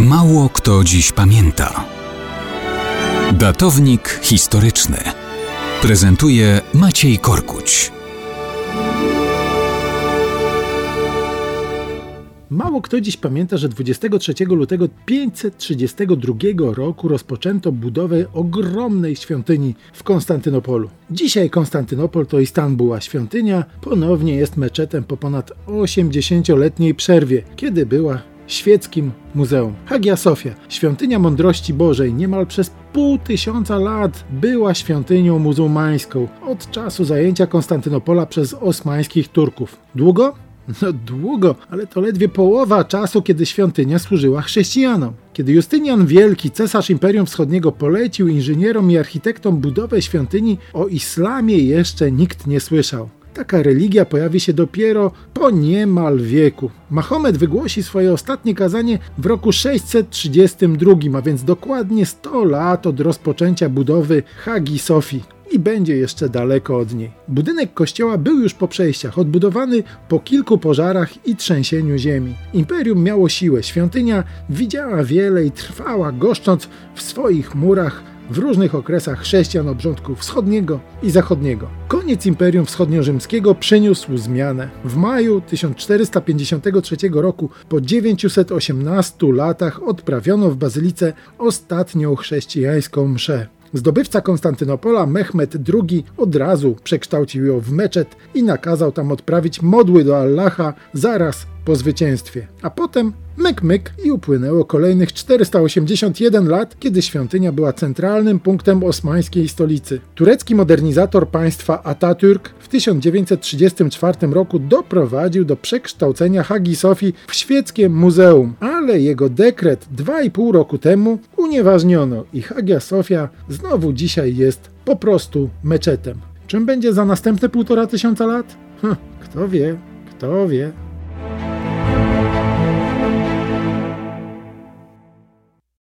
Mało kto dziś pamięta. Datownik historyczny prezentuje Maciej Korkuć. Mało kto dziś pamięta, że 23 lutego 532 roku rozpoczęto budowę ogromnej świątyni w Konstantynopolu. Dzisiaj Konstantynopol to Istanbul, a świątynia ponownie jest meczetem po ponad 80-letniej przerwie, kiedy była świeckim muzeum. Hagia Sofia, świątynia mądrości Bożej, niemal przez pół tysiąca lat była świątynią muzułmańską od czasu zajęcia Konstantynopola przez osmańskich Turków. Długo? No długo, ale to ledwie połowa czasu, kiedy świątynia służyła chrześcijanom. Kiedy Justynian Wielki, cesarz Imperium Wschodniego, polecił inżynierom i architektom budowę świątyni, o islamie jeszcze nikt nie słyszał. Taka religia pojawi się dopiero po niemal wieku. Mahomet wygłosi swoje ostatnie kazanie w roku 632, a więc dokładnie 100 lat od rozpoczęcia budowy Hagi Sofii i będzie jeszcze daleko od niej. Budynek kościoła był już po przejściach, odbudowany po kilku pożarach i trzęsieniu ziemi. Imperium miało siłę, świątynia widziała wiele i trwała, goszcząc w swoich murach w różnych okresach chrześcijan obrządku wschodniego i zachodniego. Koniec Imperium Wschodnio-Rzymskiego przyniósł zmianę. W maju 1453 roku, po 918 latach, odprawiono w bazylice ostatnią chrześcijańską mszę. Zdobywca Konstantynopola Mehmed II od razu przekształcił ją w meczet i nakazał tam odprawić modły do Allaha zaraz po zwycięstwie. A potem myk myk i upłynęło kolejnych 481 lat, kiedy świątynia była centralnym punktem osmańskiej stolicy. Turecki modernizator państwa Atatürk w 1934 roku doprowadził do przekształcenia Hagi Sofii w świeckie muzeum, ale jego dekret 2,5 roku temu unieważniono i Hagia Sofia znowu dzisiaj jest po prostu meczetem. Czym będzie za następne półtora tysiąca lat? Hm, kto wie, kto wie.